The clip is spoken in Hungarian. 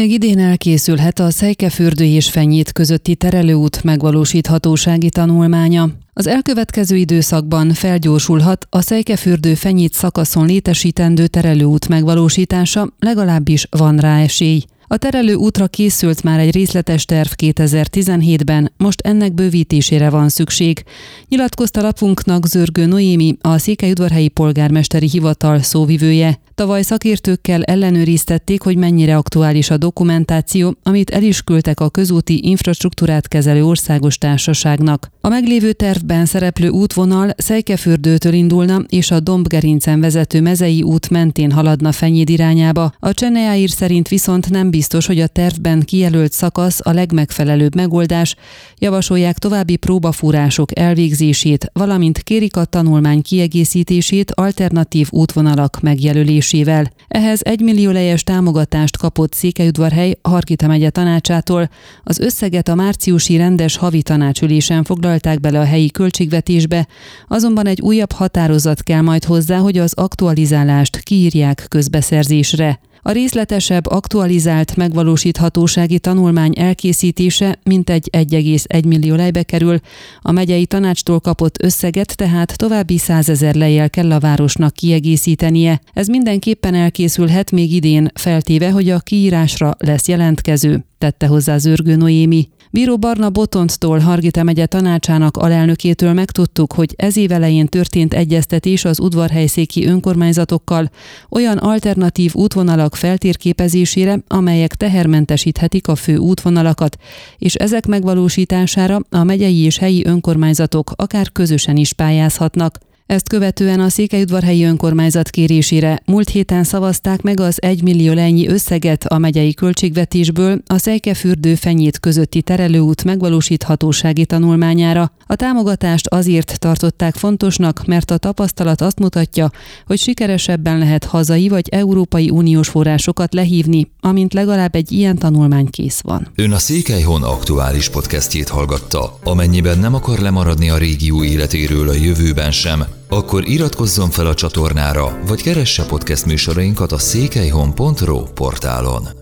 Még idén elkészülhet a Szejkefürdő és Fenyét közötti terelőút megvalósíthatósági tanulmánya. Az elkövetkező időszakban felgyorsulhat a Szejkefürdő Fenyét szakaszon létesítendő terelőút megvalósítása, legalábbis van rá esély. A terelő útra készült már egy részletes terv 2017-ben, most ennek bővítésére van szükség. Nyilatkozta lapunknak Zörgő Noémi, a Székelyudvarhelyi Polgármesteri Hivatal szóvivője. Tavaly szakértőkkel ellenőriztették, hogy mennyire aktuális a dokumentáció, amit el is küldtek a közúti infrastruktúrát kezelő országos társaságnak. A meglévő tervben szereplő útvonal Szejkefürdőtől indulna, és a Dombgerincen vezető mezei út mentén haladna Fenyéd irányába. A Csennejáír szerint viszont nem biztos, hogy a tervben kijelölt szakasz a legmegfelelőbb megoldás, javasolják további próbafúrások elvégzését, valamint kérik a tanulmány kiegészítését alternatív útvonalak megjelölésével. Ehhez egy millió lejes támogatást kapott Székelyudvarhely Harkita megye tanácsától, az összeget a márciusi rendes havi tanácsülésen foglalták bele a helyi költségvetésbe, azonban egy újabb határozat kell majd hozzá, hogy az aktualizálást kiírják közbeszerzésre. A részletesebb, aktualizált megvalósíthatósági tanulmány elkészítése mintegy 1,1 millió lejbe kerül, a megyei tanácstól kapott összeget tehát további 100 ezer lejjel kell a városnak kiegészítenie. Ez mindenképpen elkészülhet még idén, feltéve, hogy a kiírásra lesz jelentkező, tette hozzá Zörgő Noémi. Bíró Barna Botonttól, Hargita megye tanácsának alelnökétől megtudtuk, hogy ez év elején történt egyeztetés az udvarhelyszéki önkormányzatokkal olyan alternatív útvonalak feltérképezésére, amelyek tehermentesíthetik a fő útvonalakat, és ezek megvalósítására a megyei és helyi önkormányzatok akár közösen is pályázhatnak. Ezt követően a Székelyudvarhelyi önkormányzat kérésére múlt héten szavazták meg az 1 millió lennyi összeget a megyei költségvetésből a Szejkefürdő fenyét közötti terelőút megvalósíthatósági tanulmányára. A támogatást azért tartották fontosnak, mert a tapasztalat azt mutatja, hogy sikeresebben lehet hazai vagy Európai Uniós forrásokat lehívni, amint legalább egy ilyen tanulmány kész van. Ön a Székelyhon aktuális podcastjét hallgatta. Amennyiben nem akar lemaradni a régió életéről a jövőben sem, akkor iratkozzon fel a csatornára, vagy keresse podcast műsorainkat a székelyhon.pro portálon.